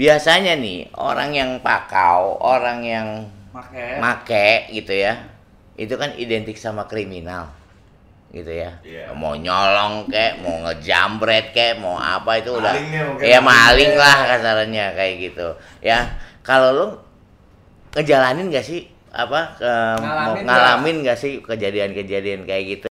biasanya nih orang yang pakau, orang yang Make. make gitu ya, itu kan identik sama kriminal gitu ya. Iya. Mau nyolong kek, mau ngejambret kek, mau apa itu udah ya maling lah kasarannya kayak gitu. Ya, kalau lu ngejalanin gak sih apa ke, mau Ngalamin ngalamin gak sih kejadian-kejadian kayak gitu?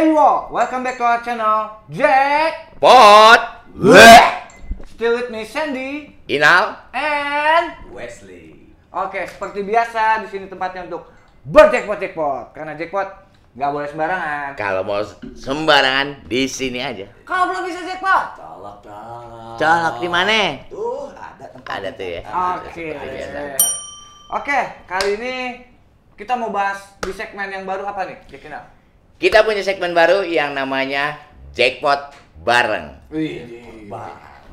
Hey you all, welcome back to our channel. Jack, Pot, still with me Sandy, Inal, and Wesley. Oke, seperti biasa di sini tempatnya untuk berjackpot jackpot. Karena jackpot nggak boleh sembarangan. kalau mau sembarangan di sini aja. Kalau belum bisa jackpot, Colok, colok. Colok di mana? Tuh, ada tempat. Ada tuh ya. Oke. Biasa. Oke, kali ini kita mau bahas di segmen yang baru apa nih, Jack Inal? Kita punya segmen baru yang namanya Jackpot Bareng. Wih,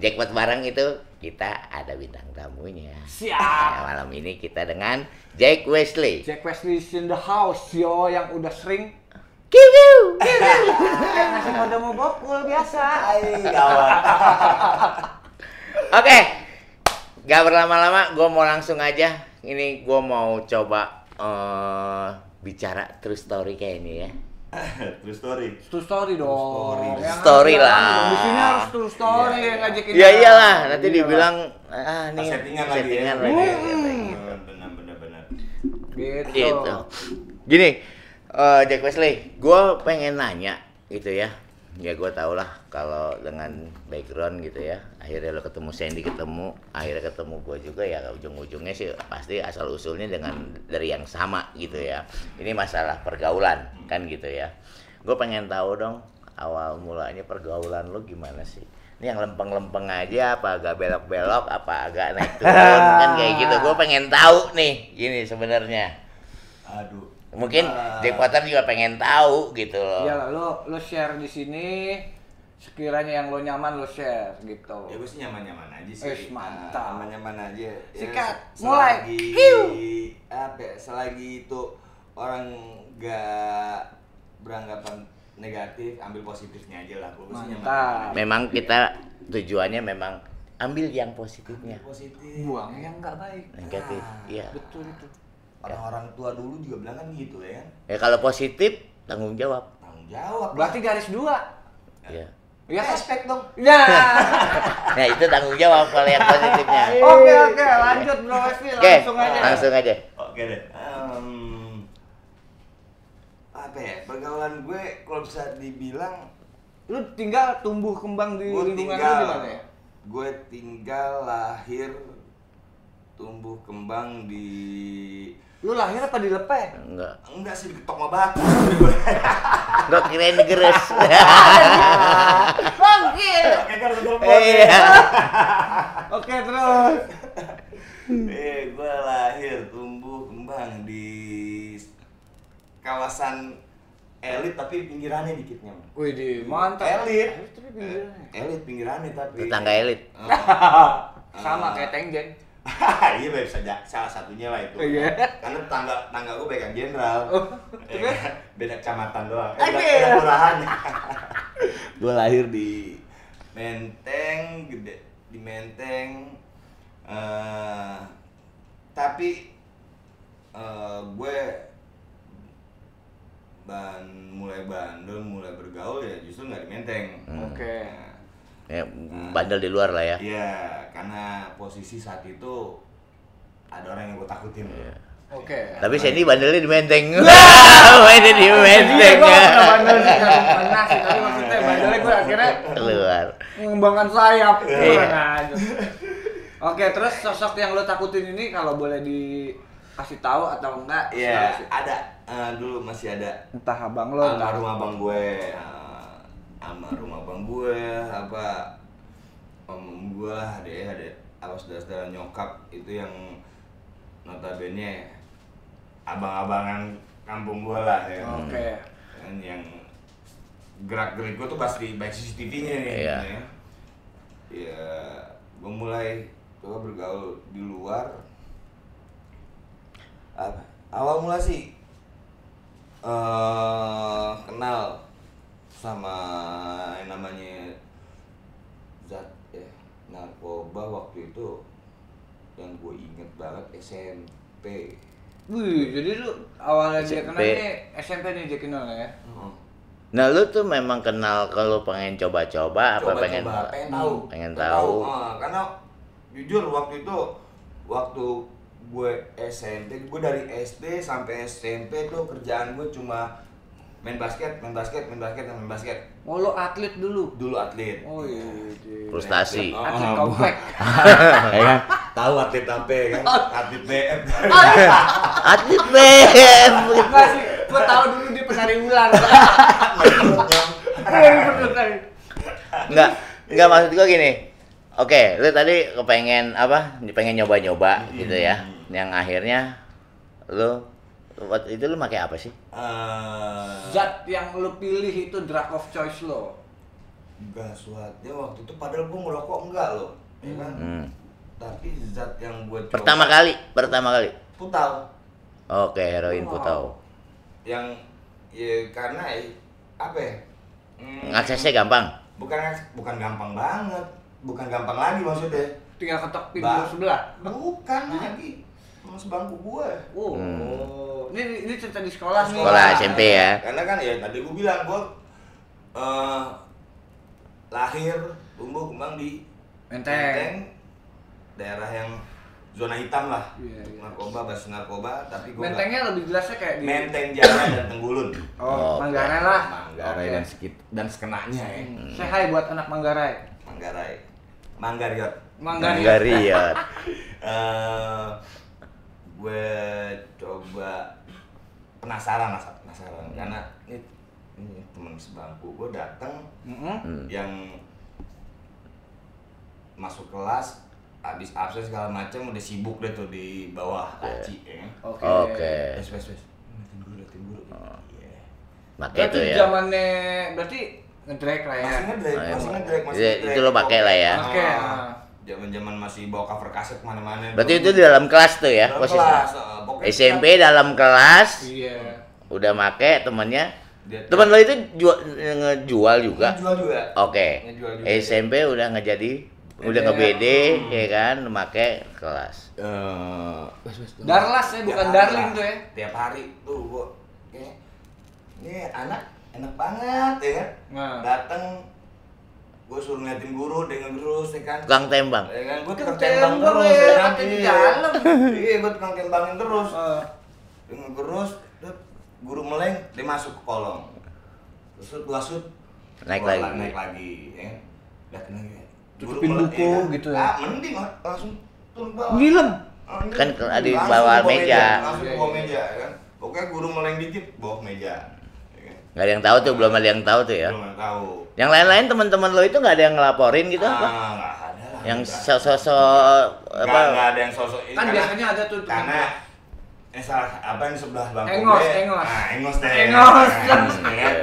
Jackpot Bareng itu kita ada bintang tamunya. siap. Nah, malam ini kita dengan Jack Wesley. Jack Wesley is in the house, yo, yang udah sering Kiu, kiu. ngasih kode mau bokul biasa. Oke, gak berlama-lama, gue mau langsung aja. Ini gue mau coba eh, bicara true story kayak ini ya. True story. True story dong. story. Yang Story harus lah. Di sini harus true story Iya, yang ngajakin. Ya iyalah, nanti Iya, dibilang ah nih Settingan lagi ya. settingan Hmm. lagi. Benar, benar, benar. Gitu. Gitu. Gini, eh, Jack Wesley, gue pengen nanya gitu ya. Ya gue tau lah kalau dengan background gitu ya. Akhirnya lo ketemu Sandy ketemu, akhirnya ketemu gue juga ya ujung-ujungnya sih pasti asal usulnya dengan dari yang sama gitu ya. Ini masalah pergaulan kan gitu ya. Gue pengen tahu dong awal mulanya pergaulan lo gimana sih? Ini yang lempeng-lempeng aja apa agak belok-belok apa agak naik turun kan kayak gitu. Gue pengen tahu nih gini sebenarnya. Aduh. Mungkin Ah. Jack Potter juga pengen tahu gitu loh. Iya lo lo share di sini sekiranya yang lo nyaman lo share gitu. Ya gue sih nyaman-nyaman aja sih. Wih, mantap. Nyaman-nyaman aja. Ya, Sikat, se- mulai. Selagi, Hiu. apa ya, selagi itu orang gak beranggapan negatif, ambil positifnya aja lah. Gue sih nyaman. Mantap. Memang kita tujuannya memang ambil yang positifnya. Positif. Buang yang nggak baik. Negatif. Ah. Iya. Betul itu. Orang-orang tua dulu juga bilang kan gitu ya kan. Ya kalau positif tanggung jawab. Tanggung jawab. Berarti garis dua. Ya. Iya kan? respect dong. Ya. Nah, itu tanggung jawab kalau yang positifnya. Oke oke lanjut Bro Wesley Oke, langsung aja. langsung aja. Oke deh. Em, apa ya? Pergaulan gue kalau bisa dibilang Lu tinggal tumbuh kembang di gue lingkungan lu tinggal di mana ya? gue tinggal lahir tumbuh kembang di Lu lahir apa di Lepe? Enggak. enggak sih di ketok batu Enggak kirain digeres. Bangkit. Oke kan betul Iya. Oke terus. eh gue lahir tumbuh kembang di kawasan elit tapi pinggirannya dikitnya. Wih di mantap. Elit. Tapi pinggirannya. elit pinggirannya tapi Tetangga elit. Sama kayak Tengjen. iya bisa ja- salah satunya lah itu Iya. karena tangga tangga gue pegang jenderal Oh, Ya terus? kan? beda kecamatan doang eh, beda, beda kelurahan gue lahir di Menteng gede di Menteng eh tapi eh gue ban mulai bandel mulai bergaul ya justru nggak di Menteng. Oke. Ya, bandel di luar lah ya. Iya, karena posisi saat itu ada orang yang gue takutin. Iya. Oke. Tapi Sandy bandelnya di Menteng. Mainnya di Iya, Menteng. gue pernah bandel pernah sih, tapi maksudnya bandelnya gue akhirnya Keluar. mengembangkan sayap. Iya. Oke, terus sosok yang lo takutin ini kalau boleh dikasih tahu atau enggak? Iya, sih. ada eh, dulu masih ada Entah abang lo, entah almarhum abang gue, eh, almarhum abang gue, apa om gue, adek adek apa saudara-saudara nyokap itu yang notabene abang-abangan kampung gue lah ya. Oke. Kan yang gerak gerik gue tuh pasti baik CCTV-nya nih. Iya. Ya, ya gue mulai coba bergaul di luar. Apa? Awal mula sih eh kenal sama yang namanya zat ya narkoba waktu itu yang gue inget banget SMP Wih, jadi lu awalnya dia SMP. kenal nih SMP nih dia kenal ya? Nah lu tuh memang kenal kalau pengen coba-coba apa pengen Coba-coba, pengen tahu pengen tahu. Ah, karena jujur waktu itu waktu gue SMP gue dari SD sampai SMP tuh kerjaan gue cuma main basket main basket main basket main basket Oh lu atlet dulu? dulu atlet Oh iya. iya. Frustasi. Oh, Atlet oh, komplek. ya kan tahu atlet apa ya kan atlet BM Atlet BM. Enggak sih, gua tahu dulu dia penari ular. Enggak, enggak maksud gua gini. Oke, lu tadi kepengen apa? Pengen nyoba-nyoba gitu ya. Yang akhirnya lu waktu itu lu pakai apa sih? Eh, Zat yang lu pilih itu drug of choice lo. enggak suatnya waktu itu padahal gue ngerokok enggak loh ya kan Hmm. tapi zat yang gue coba Pertama kali, pertama kali. putau Oke, heroin Wow. putau. yang ya karena ya, apa ya Hmm, Aksesnya gampang. bukan bukan gampang banget bukan gampang lagi maksudnya Tinggal ketok pintu sebelah. bukan lagi sama sebangku gue Oh. Hmm. Ini ini cerita di sekolah nih. Sekolah SMP ya. karena kan ya tadi gue bilang gue eh, lahir tumbuh kembang di Menteng. daerah yang zona hitam lah Iya, iya. narkoba basis narkoba tapi gue Mentengnya lebih jelasnya kayak di Menteng Jaya dan Tenggulun Oh, Oh, Manggarai lah. Manggarai Oke. dan sekit dan sekenanya ya Hmm. Hi buat anak Manggarai. Manggarai Manggariot Manggarai. Manggariot. eh gue coba penasaran lah penasaran karena ini ini teman sebangku gue datang Mm-mm. Hmm. yang masuk kelas habis absen segala macam udah sibuk deh tuh di bawah laci ya kan. Oke. Oke. Wes wes wes. Liatin guru, liatin guru. Iya. Pakai Berarti itu ya. zamannya berarti ngedrag lah ya. Masih ngedrag, Oh, iya, masih ngedrag, masih Iya, ngedrag. itu lo pakai lah ya. Pakai, Ah, ah. Zaman-zaman masih bawa cover kaset ke mana-mana. Berarti itu di dalam kelas tuh ya Dalam posisinya. kelas, pokoknya SMP dalam kelas Iya. udah make temennya. Dia- Temen lo itu jual, ngejual juga. Ngejual juga. Oke. Ngejual juga. SMP udah ngejadi udah nge BD ya kan make kelas. Eh, wes, Darlas ya, bukan darling tuh ya. Tiap hari tuh gua ini anak enak banget ya kan. Nah. Datang gue suruh ngeliatin guru dengan terus ya kan. Tukang tembang. Ya kan gue Tukang tembang tembang terus ya, ya kan. di Iya. dalam. Iya, gue tukang tembangin terus. Eh, Dengan terus guru meleng dia masuk ke kolong. Terus gua sud Naik lagi. Naik lagi ya. kan. Liatin lagi. Guru Tutupin buku kan. gitu ya. Ah, mending langsung turun ke bawah. Ngilang. Ah, Kan ke- di bawah meja. Langsung ke bawah Iya, iya. meja ya kan. Pokoknya guru meleng dikit bawah meja. Ya kan. Nggak ada yang tahu tuh, belum ada yang tahu tuh ya. Belum ada tahu. Yang lain-lain teman-teman lo itu nggak ada yang ngelaporin gitu ah, apa? nggak ada lah. Yang Nggak. sosok Nggak- apa? nggak ada yang sosok ini Kan karena- biasanya ada tuh temen karena eh salah apa yang sebelah bangku Engos, gue? engos. nah engos deh Engos. Nah, engosnya kan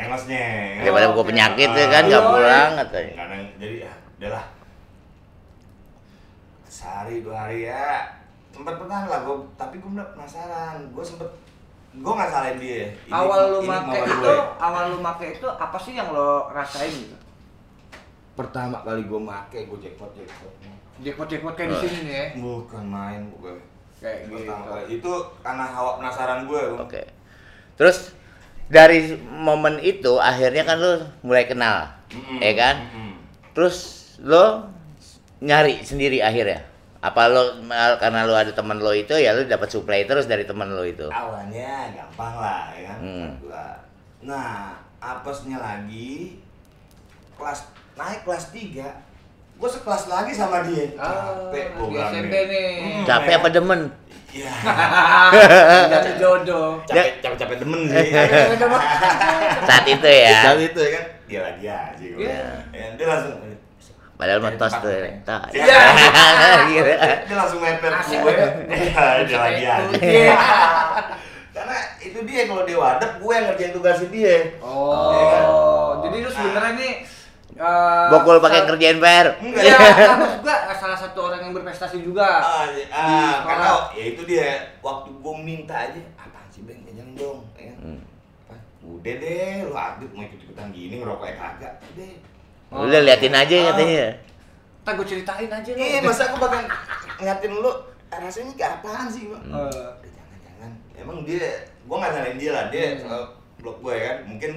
engosnya Daripada gua oke. penyakit Ah, tuh kan nggak iya. pulang katanya. kadang jadi ya udahlah sehari dua hari ya sempat pernah lah gue tapi gue penasaran gue sempet gue nggak salahin dia Ini- Awal lu make itu, gue. awal lu make itu apa sih yang lo rasain gitu? pertama kali gue make gue jackpot jackpot Jackpot-jackpot kayak di sini nih ya. bukan main gue Kayak gitu. pertama kali itu karena hawa penasaran gue. Oke. Terus dari momen itu akhirnya kan lo mulai kenal, Mm-mm, ya kan? mm-mm. Terus lo nyari sendiri akhirnya. Apa lo karena lo ada teman lo itu ya lo dapat supply terus dari teman lo itu. awalnya gampang lah ya kan Hmm. Gua. nah apesnya lagi kelas naik kelas 3 gue sekelas lagi sama dia Ah, capek gue di bilang SMP nih. Hmm, Capek ya. apa demen? Iya. Jadi jodoh. capek capek capek demen sih Saat itu ya. Saat itu ya kan dia lagi aja gue dia langsung Padahal mentos tempat tuh. gue. Tak. Iya. Gitu. dia langsung mepet gue. Iya, dia lagi aja Iya. karena itu dia kalau dia wadap gue yang ngerjain tugasnya dia Oh, jadi lu sebenarnya nih eh, Bokul pakai kerjain PR. enggak Iya, kan maksud gua eh, salah satu orang yang berprestasi juga. Ah, ah, sekolah. karena ya itu dia waktu gue minta aja apaan sih bang jangan dong ya kan? Hmm. Apa? udah deh lu atlet mau ikut ikutan gini ngerokok ya kagak udah Oh. Udah liatin aja Oh. katanya. Ntar gue ceritain aja lo. Iya, masa aku bakal ngatin lu "Ah, rasanya kayak apaan sih, Bang? Eh, Udah, jangan-jangan. Emang dia, gua nggak nyalain dia lah, dia selalu blok gue ya kan. Mungkin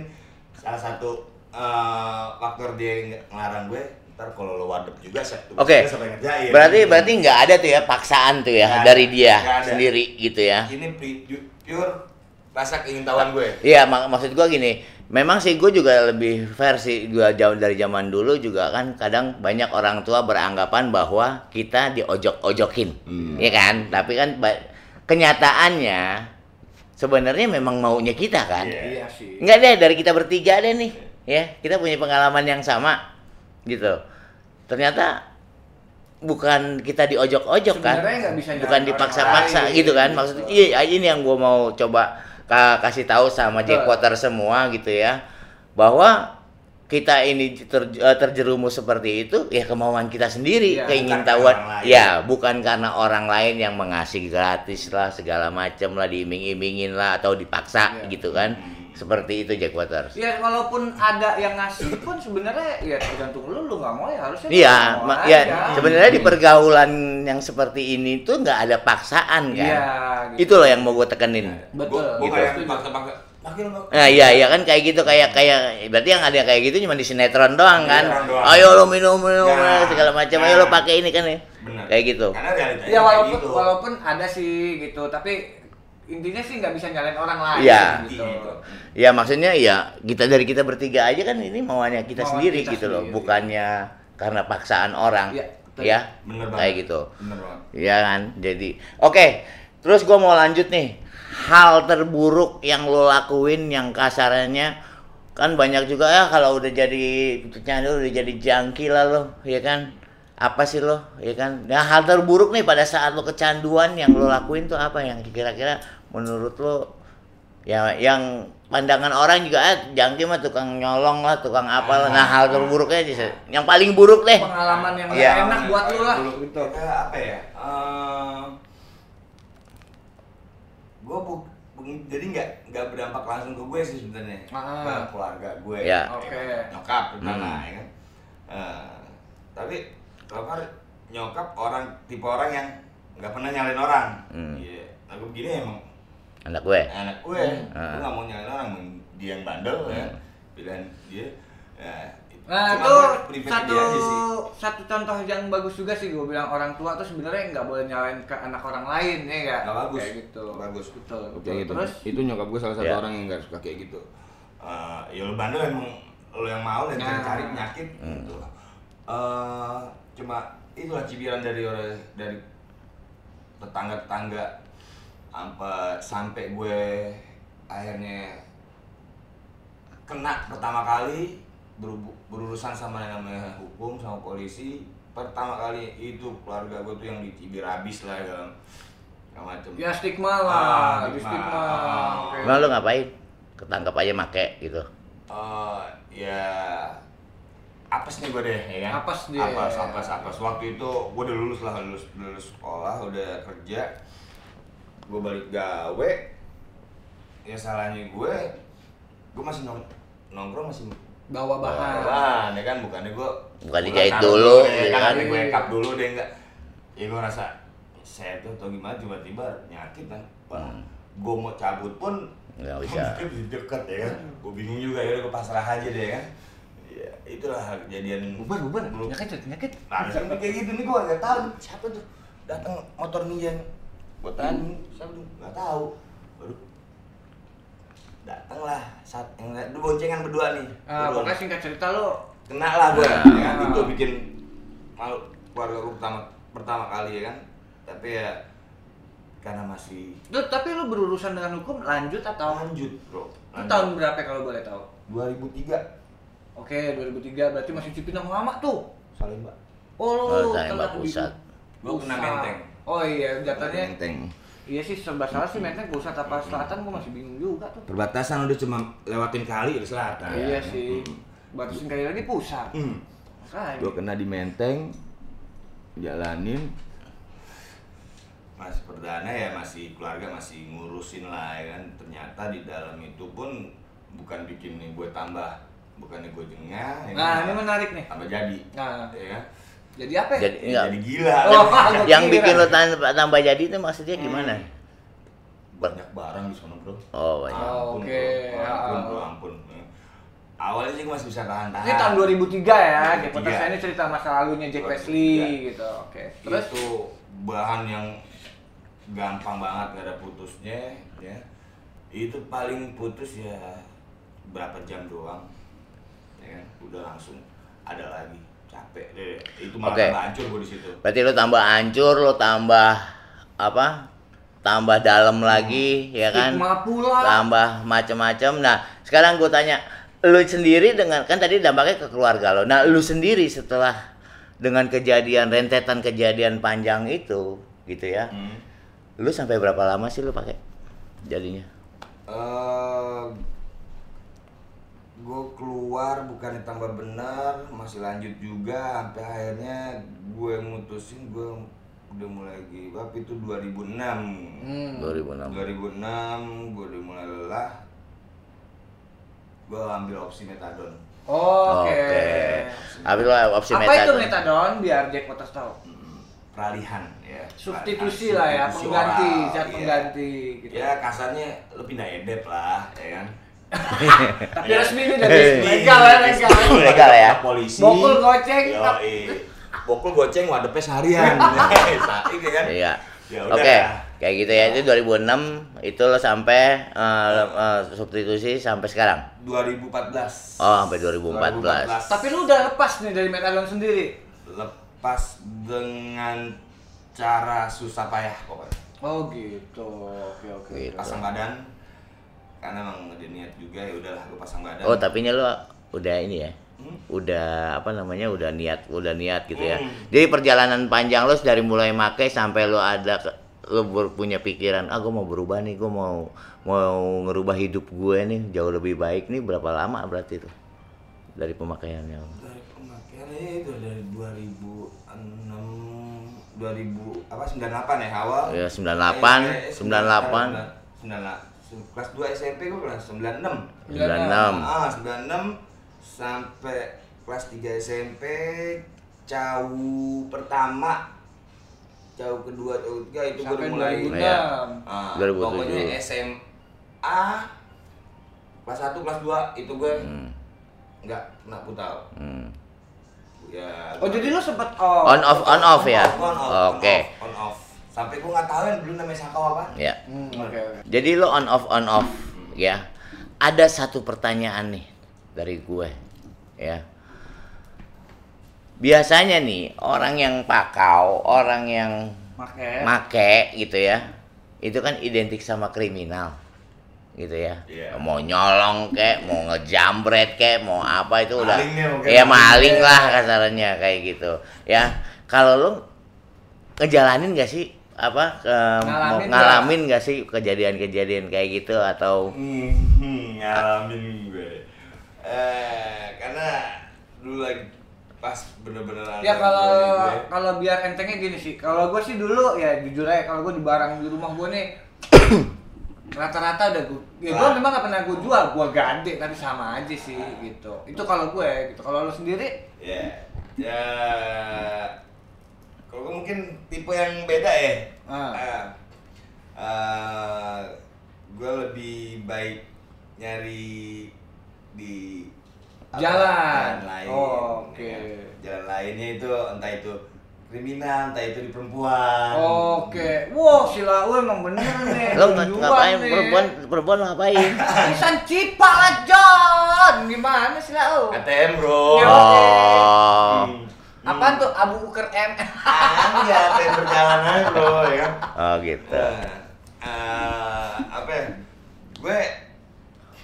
salah satu eh, faktor dia nge- ngelarang gue. Ntar kalau lo wadep juga. Siapa yang ngerjain? Berarti berarti nggak ada tuh ya paksaan tuh ya ada. dari dia sendiri gitu ya. Ini pure rasa keingintahuan gue. Iya, mak maksud gua gini. Memang sih gue juga lebih fair sih gua jauh dari zaman dulu juga kan kadang banyak orang tua beranggapan bahwa kita diojok-ojokin. Hmm. Iya kan? Tapi kan kenyataannya sebenarnya memang maunya kita kan. Iya. Iya deh dari kita bertiga deh nih. Ya, kita punya pengalaman yang sama gitu. Ternyata bukan kita diojok-ojok kan. Bukan dipaksa-paksa gitu kan. Maksudnya iya ini yang gua mau coba kasih tahu sama Jack Betul. Potter semua gitu ya. Bahwa kita ini ter- eh, terjerumus seperti itu ya kemauan kita sendiri Iya, keingin bukan karena tahuan orang lain. ya bukan karena orang lain yang mengasih gratis lah segala macam lah diiming-imingin lah atau dipaksa Iya. gitu kan seperti itu Jack Waters Ya walaupun ada yang ngasih pun sebenarnya ya tergantung lu lu nggak mau ya harusnya Iya, aja. ya sebenarnya di pergaulan yang seperti ini tuh nggak ada paksaan kan. Iya, gitu. Itu loh yang mau gue tekenin. Betul. Gue Gitu. kayak paksa-paksa. Nah iya iya kan kayak gitu kayak kayak berarti yang ada kayak gitu cuma di sinetron doang kan. Sinetron doang. Ayo lo minum minum Nah, segala macam. Ayo nah. lo pakai ini kan ya. Bener. Kayak gitu. Ya kayak walaupun gitu. walaupun ada sih gitu, tapi intinya sih nggak bisa nyalain orang lain Iya. gitu. Ya maksudnya ya kita dari kita bertiga aja kan ini mauannya kita Mauan sendiri kita gitu loh, sendiri. bukannya karena paksaan orang. Iya, betul. ya. Bener banget. Kayak gitu. Bener banget. Iya kan? Jadi, oke. Terus gua mau lanjut nih. Hal terburuk yang lo lakuin yang kasarnya kan banyak juga ya kalau udah jadi candu udah jadi jangki lah lo, ya kan? Apa sih lo, ya kan? Nah, hal terburuk nih pada saat lo kecanduan yang lo lakuin tuh apa yang kira-kira menurut lo ya yang pandangan orang juga ah, jangki mah tukang nyolong lah, tukang apa lah. Nah, hal terburuknya aja, yang paling buruk deh. Pengalaman yang nggak enak buat lu lah. Kayak apa ya? gue bu, bu- jadi nggak nggak berdampak langsung ke gue sih sebenarnya Ah. ke keluarga gue Ya. Oke. nyokap terutama Hmm. ya kan Eh, tapi kalau kan nyokap orang tipe orang yang nggak pernah nyalain orang Hmm. iya aku begini emang Anak gue. anak gue Hmm. gue nggak mau nyalain orang dia yang bandel ya Hmm. pilihan dia ya, Nah cuma itu satu dia aja sih. satu contoh yang bagus juga sih gue bilang orang tua tuh sebenarnya nggak boleh nyalain ke anak orang lain ya nggak? Nggak bagus. Kayak gitu. Bagus. Betul. betul. kayak gitu Terus itu nyokap gue salah satu Ya. orang yang nggak suka kayak gitu Eh, ya lo bandel emang lo yang mau dan Nah. cari penyakit gitu Eh, cuma itulah cibiran dari orang dari tetangga tetangga sampai gue akhirnya kena pertama kali berubu- berurusan sama yang namanya hukum sama polisi pertama kali itu keluarga gue tuh yang dicibir habis lah dalam macam ya stigma Ah, lah, di stigma. stigma. Ah. Oke. Emang lo ngapain? Ketangkap aja make gitu. Eh, ya apes nih gue deh ya kan Apes dia. apes apes apes waktu itu gue udah lulus lah lulus lulus sekolah udah kerja gue balik gawe ya salahnya gue gue masih nong nongkrong masih Bawa bahan. bahan ya kan bukannya gue Bukan dijahit dulu, ya ya kan kan? gue ekap dulu deh enggak ya gue rasa saya tuh atau gimana tiba-tiba nyakit kan wah Hmm. gue mau cabut pun Nggak bisa. Deket ya kan gue bingung juga ya gue pasrah aja deh kan ya itulah kejadian Bubar bubar. Nyakit nyakit. Nah, sampai kayak gitu nih gue gak tahu siapa tuh datang motor ninja gue tanya siapa tuh gak tahu baru datanglah saat yang dua boncengan berdua nih Ah, berdua. pokoknya singkat cerita lo kena lah gue Nah. ya kan itu bikin malu keluarga gue pertama pertama kali ya kan tapi ya karena masih Tuh, tapi lo berurusan dengan hukum lanjut atau lanjut bro Itu Lanjut. tahun berapa kalau boleh tahu? 2003 Oke, 2003 berarti masih Cipinang lama tuh. saling mbak Oh, lo Oh, Salemba di- Pusat. Gua kena. Menteng. Oh iya, jatuhnya Menteng iya sih serba salah sih Menteng pusat apa selatan gua masih bingung juga tuh. perbatasan udah cuma lewatin kali di selatan Iya sih. Batasin kali lagi pusat. hmm. Makanya. gue kena di Menteng jalanin masih perdana ya masih keluarga masih ngurusin lah ya kan ternyata di dalam itu pun bukan bikin gue tambah bukannya gue jengah ya Nah, kan? ini menarik nih. tambah jadi Nah, ya kan jadi apa ya? Jadi Ya, enggak. jadi gila Oh, yang kira. bikin lo tambah, tambah jadi itu maksudnya gimana? banyak barang di sana bro Oh, banyak. Oh, oke. bro. ampun bro ampun awalnya sih gue masih bisa tahan tahan Ini tahun 2003 ya, Jack 2003. Potter ini cerita masa lalunya Jack 2003. Wesley gitu. Oke. Terus itu bahan yang gampang banget gak ada putusnya ya itu paling putus ya berapa jam doang ya kan udah langsung ada lagi capek deh itu malah Oke. tambah hancur gue di situ Berarti lo tambah hancur, lo tambah apa? Tambah dalam lagi, ya kan? pula. Tambah macem-macem. Nah, sekarang gue tanya, lu sendiri dengan kan tadi dampaknya ke keluarga lo. Nah, lu sendiri setelah dengan kejadian rentetan kejadian panjang itu, gitu ya? hmm. Lu sampai berapa lama sih lu pakai jadinya? Eh, gue keluar bukan tambah benar masih lanjut juga sampai akhirnya gue mutusin gue udah mulai give up itu 2006 Hmm. 2006. 2006 gue udah mulai lelah gue ambil opsi metadon Oke. Habis lo opsi Apa itu metadon. metadon biar Jack Potter tahu? Hmm, peralihan ya Substitusi Peralihan, lah ya, substitusi pengganti, zat iya. pengganti gitu. ya kasarnya lo pindah edep lah ya kan Tapi Iya. resmi ini dari legal ya, legal. Legal ya? polisi Bokul goceng. Yoi. Bokul goceng wadepnya seharian. Saik ya kan? Iya. Ya Oke, udah. kayak gitu ya. Itu 2006 itu lo sampai eh, eh, substitusi sampai sekarang. 2014. Oh, sampai 2014. Tapi lu udah lepas nih dari metadon sendiri. lepas dengan cara susah payah pokoknya. Oh gitu. Oke oke. Gitu. Pasang badan karena emang ada niat juga ya udahlah gue pasang badan. Oh, tapi lo udah ini ya. Hmm? Udah apa namanya? Udah niat, udah niat gitu ya. Hmm. Jadi perjalanan panjang lo dari mulai make sampai lo ada lo punya pikiran, ah gue mau berubah nih, gue mau mau ngerubah hidup gue nih jauh lebih baik nih berapa lama berarti itu dari pemakaiannya dari pemakaiannya itu dari 2006 2000 apa 98 ya awal Ya, 98, Eh, eh, 98. 98 kelas 2 SMP gue kelas 96 96. ah 96 sampai kelas 3 SMP jauh pertama jauh kedua jauh ketiga itu gue udah mulai 2006. Iya. Ah, 2007. pokoknya SMA kelas 1 kelas 2 itu gue Hmm. nggak kena putal Hmm. ya Oh jadi lu sempet oh. On off on off ya. on off, Oke. on off, on off. sampai gue nggak tahu yang dulu namanya sakau apa Ya. Hmm, oke oke. Jadi lo on off on off ya. Ada satu pertanyaan nih dari gue ya. Biasanya nih orang yang pakau, orang yang Make. make gitu ya. Itu kan identik sama kriminal. Gitu ya. Iya. Mau nyolong kek, mau ngejambret kek, mau apa itu udah ya maling lah kasarannya kayak gitu. Ya. Kalau lo ngejalanin gak sih apa ke, mau Ngalamin ngalamin gak sih kejadian-kejadian kayak gitu atau? Hmm, ngalamin gue. Eh, karena dulu lagi pas bener-bener ada Ya kalau kalau biar entengnya gini sih. Kalau gue sih dulu ya jujur aja kalau gue di barang di rumah gue nih rata-rata udah gue ya gue memang gak pernah gue jual gue ganti tapi sama aja sih gitu. Itu kalau gue gitu. Kalau lo sendiri? Ya, ya. Kalau gue mungkin tipe yang beda ya. Ah. Eh, eh, gue lebih baik nyari di apa, Jalan. lain. Oh, oke. ya kan? Jalan lainnya itu entah itu kriminal, entah itu di perempuan. oke wow si Lau emang bener nih lo ngapain nih. perempuan perempuan lo ngapain? Arisan cipa lah John gimana sih Lau KTM bro. Ya. Oh. Hmm. Apaan tuh Abu Uker M Ah, ya, KTM perjalanan bro, ya kan. Oh gitu. Eh, eh, apa ya? Gue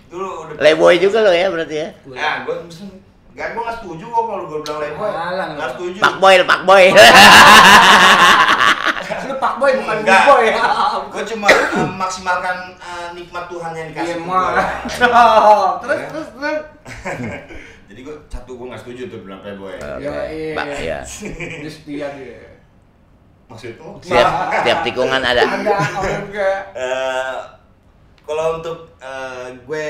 dulu udah Playboy juga lo ya berarti ya? Ah, gue mesen Gak, gue gak setuju kok kalau gue bilang Gak nggak. setuju Pak boy, pak boy. lu Pak Boy bukan Bu Enggak. Boy ya Gue cuma memaksimalkan eh, nikmat Tuhan yang Iya dikasih mah gue. terus Ya. terus terus Jadi gue satu gue gak setuju tuh bilang playboy Oke. Ya, iya. Pak ya. dia setia dia Maksudmu? Tiap tiap tikungan ada. ada enggak Eh, kalau untuk eh, gue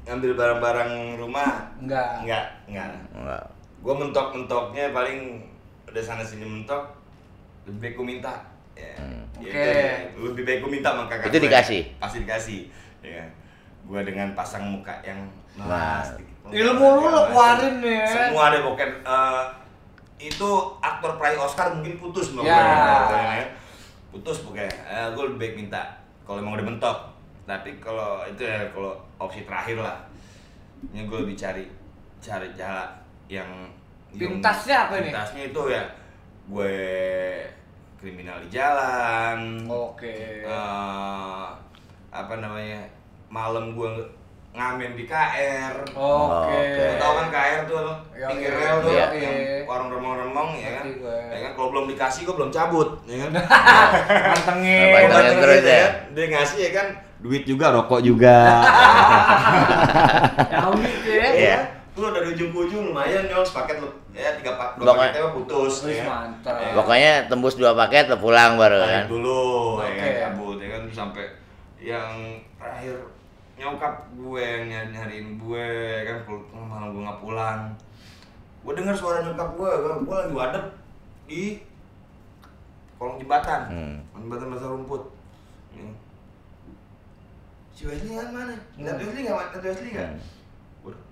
ngambil barang-barang rumah Enggak. enggak enggak Enggak. gue mentok-mentoknya paling udah sana sini mentok lebih baik gue minta ya, Hmm. Ya, Oke. itu, lebih baik gue minta sama kakak Itu gue. dikasih? pasti dikasih ya gue dengan pasang muka yang Nah. mas. Ilmu lu lo keluarin ya. semua deh pokoknya Eh, itu aktor peraih Oscar mungkin putus loh Ya. pokoknya. putus pokoknya Eh, gue lebih baik minta kalau emang udah mentok tapi kalau itu ya kalau opsi terakhir lah ini gue lebih cari cari jalan yang Pintasnya apa ini? pintasnya itu ya gue kriminal di jalan Oke. Eh, apa namanya malam gue ngamen di KR Oke. Oke. Lu tau kan KR tuh apa? Iya, pinggir iya, rel tuh iya, yang iya. warung remong-remong ya kan. Gue. Ya kan kalau belum dikasih gue belum cabut ya kan. Mantengin. Apa- Pantengin Pantengin terus gitu ya. Dia ngasih ya kan duit juga rokok juga. Tahu gitu ya. Iya. Lu dari ujung ke ujung lumayan nyol sepaket lu ya tiga pak dua Pokoknya- paketnya putus ya mantap. Ya. Pokoknya tembus dua paket lo pulang baru kan. dulu ya Oke. kan cabut ya kan sampai yang terakhir nyokap gue yang nyari nyariin gue kan pul- malam gue nggak pulang gue dengar suara nyokap gue gue, gue lagi wadep di kolong jembatan Hmm. jembatan basah rumput Ya. si Wesley kan mana lihat Wesley nggak lihat Wesley nggak Hmm. Waduh,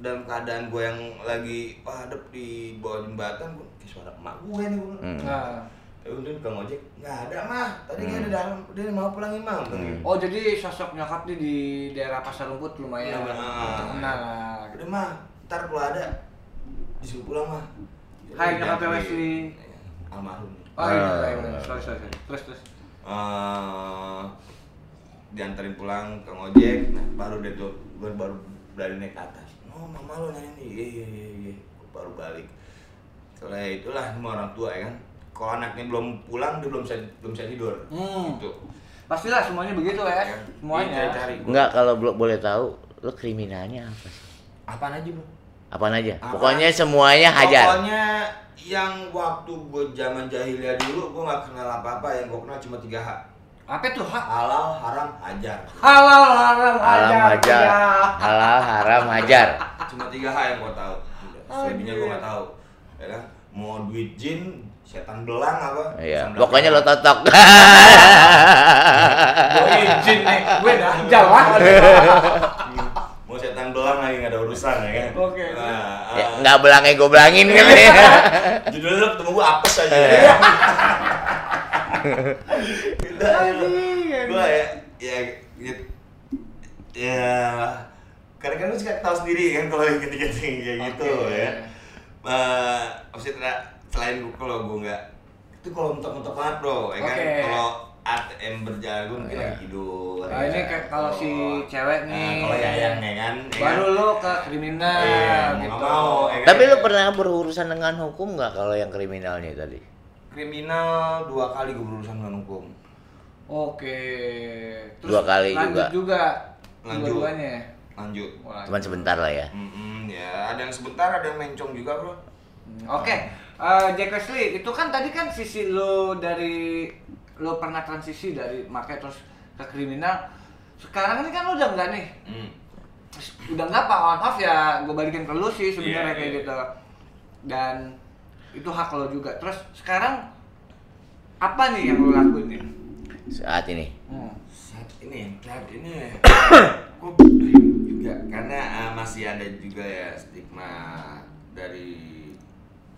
dalam keadaan gue yang lagi wadep di bawah jembatan gue kayak suara emak gue nih gue Hmm. Nah. Ya udah bang ojek nggak ada mah tadi Hmm. ada dalam dia mau pulang imam Hmm. Oh jadi sosok nyokap nih di daerah Pasar Rumput lumayan Iya, benar. terkenal. udah mah ntar kalau ada disuruh pulang mah Hai, nyokap Wesley. almarhum Oh iya, Ah. iya, benar. Sorry, sorry. Terus terus. Eh, diantarin pulang ke ojek nah baru deh tuh gue baru berani naik ke atas oh mama lo nyari nih iya iya iya iya baru balik setelah itulah semua orang tua ya kan kalau anaknya belum pulang dia belum bisa belum bisa tidur Hmm. gitu Pastilah semuanya begitu ya. Ya, Semuanya. iya, cari Enggak kalau belum boleh tahu lo kriminalnya apa sih? apaan aja bro Apaan aja? Apa? Pokoknya semuanya hajar. Pokoknya yang waktu gue zaman jahiliyah dulu gue nggak kenal apa-apa yang gue kenal cuma tiga H Apa tuh hak? halal haram hajar Halal haram Haram aja. hajar. ya. Halal haram hajar. cuma tiga H yang gue tahu selebihnya gue nggak tahu ya kan mau duit jin setan belang apa Iya, pokoknya lo totok. Gue izin nih. Gue dah jalan. mau setan belang lagi nggak ada urusan ya kan Oke. nah, ya, ah, nggak belangnya gue belangin kan ya. judulnya lo ketemu gue apes aja Iya. ya Anjing, gue ya ya ya, ya kadang-kadang suka tahu sendiri kan kalau ketika kayak gitu Oke. ya Eh, maksudnya selain kalau gue nggak itu kalau mentok-mentok banget bro ya kan Oke. kalau ATM berjalan gue mungkin Iya. lagi tidur Nah, ini kayak kalau si cewek nih. Nah, kalau yayang ya kan ya Baru kan? lo ke kriminal Iya, mau gitu. nggak mau ya kan? Tapi lo pernah berurusan dengan hukum nggak kalau yang kriminalnya tadi? kriminal dua kali gue berurusan dengan hukum Oke. Dua kali lanjut juga. Lanjut. Dua-duanya. lanjut Wah, Cuman sebentar lah ya. Mm-mm, ya ada yang sebentar ada yang mencong juga bro Hmm, Oke, Eh, Jack Wesley, itu kan tadi kan sisi lo dari lo pernah transisi dari market terus ke kriminal. Sekarang ini kan lo udah enggak nih, Hmm. udah enggak pak on off ya, gue balikin ke lo sih sebenarnya Iya, kayak iya. gitu. Dan itu hak lo juga. Terus sekarang apa nih yang lo lakuin nih? Saat ini. Hmm. saat ini saat ini gue juga karena uh, masih ada juga ya stigma dari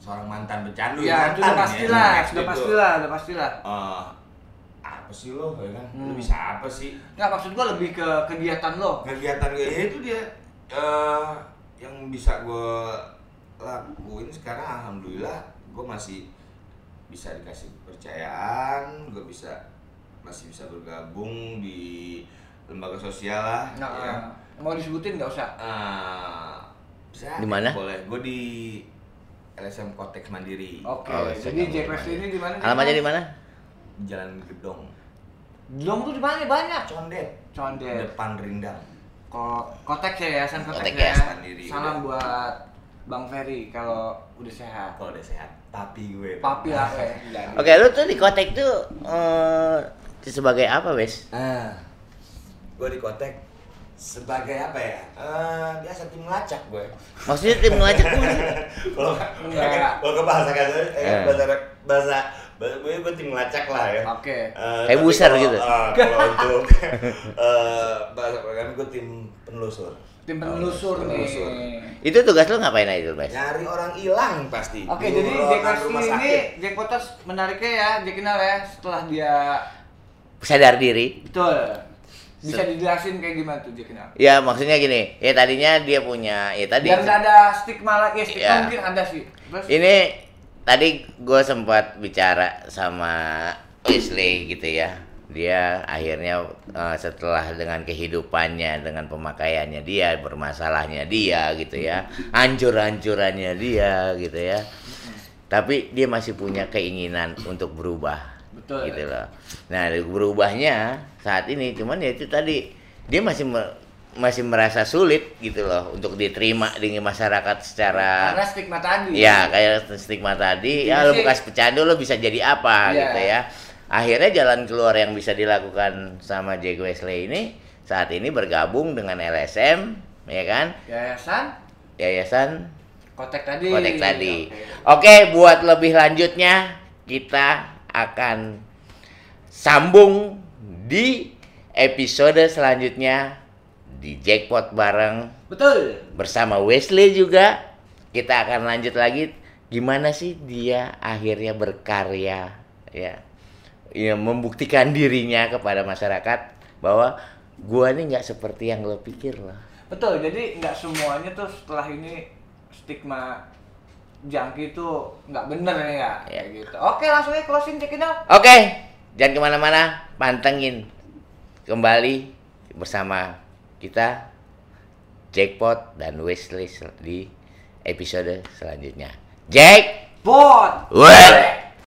seorang mantan pecandu Ya, mantan sudah ya, pastilah, gitu. sudah pastilah, sudah pastilah. Eh, apa sih lo ya kan Hmm. lo bisa apa sih Nggak maksud gue lebih ke kegiatan lo. kegiatan gue ya itu dia eh yang bisa gue lakuin sekarang alhamdulillah gue masih bisa dikasih kepercayaan gue bisa masih bisa bergabung di lembaga sosial lah Nah, ya. mau disebutin nggak usah. Bisa Di mana? boleh gue di LSM Kotex Mandiri Oke, Oh, jadi Wesley ini di mana? Alamatnya di mana? di Jalan Gedong Belum tuh di mana banyak. Condet Condet. depan Rindang Ko kotek ya, Yayasan Kotek, Kotek ya. mandiri. Salam buat Bang Ferry kalau udah sehat. kalau udah sehat papi gue Papi lah ya. jadi. Oke, lu tuh di kotek tuh eh, sebagai apa, Wes? Ah, gue di Kotek sebagai apa ya? Eh, biasa tim ngelacak gue. Maksudnya tim ngelacak gue. Kalau Enggak. kalau ke bahasa kasar, eh, Eh. bahasa bahasa bahasa gue gue tim ngelacak lah ya. Oke. Eh, Kayak tapi buser kalau- gitu. eh, kalau untuk eh, bahasa program gue tim penelusur. Tim penelusur Oh, nih. penelusur. Itu tugas lo ngapain aja tuh, Mas? Nyari orang hilang pasti. Oke, Di jadi Jack ini. Jack Potters menariknya ya, Jack Kinal ya, setelah dia Sadar diri. betul. Bisa dijelasin kayak gimana tuh Jack? Ya maksudnya gini, ya tadinya dia punya, ya tadi Biar nggak ada stigma lagi, ya, stigma Iya. mungkin ada sih. Terus ini tadi gue sempat bicara sama Wesley gitu ya. Dia akhirnya eh, setelah dengan kehidupannya, dengan pemakaiannya dia, bermasalahnya dia gitu ya, hancur-hancurannya dia gitu ya. Tapi dia masih punya keinginan untuk berubah. Betul. Gitu loh. Nah, berubahnya saat ini cuman ya itu tadi dia masih me- masih merasa sulit gitu loh untuk diterima di masyarakat secara karena stigma tadi. Ya kayak stigma tadi, ya Iya lo bekas pecandu lo bisa jadi apa Iya. gitu ya. Akhirnya jalan keluar yang bisa dilakukan sama Jack Wesley ini saat ini bergabung dengan LSM, ya kan? Yayasan Yayasan Kotek tadi. Kotek tadi. Oke. Oke, buat lebih lanjutnya kita akan sambung di episode selanjutnya di Jackpot bareng. Betul. bersama Wesley juga. Kita akan lanjut lagi. Gimana sih dia akhirnya berkarya? Ya. Ya membuktikan dirinya kepada masyarakat bahwa gua ini nggak seperti yang lo pikir loh. Betul. Jadi nggak semuanya tuh setelah ini stigma jangki itu nggak bener nih ya. Iya. Kayak gitu. Oke, langsung aja closing Jack Kinal. oke jangan ke mana-mana pantengin kembali bersama kita Jackpot dan sel- di episode selanjutnya Jack Bot. Well.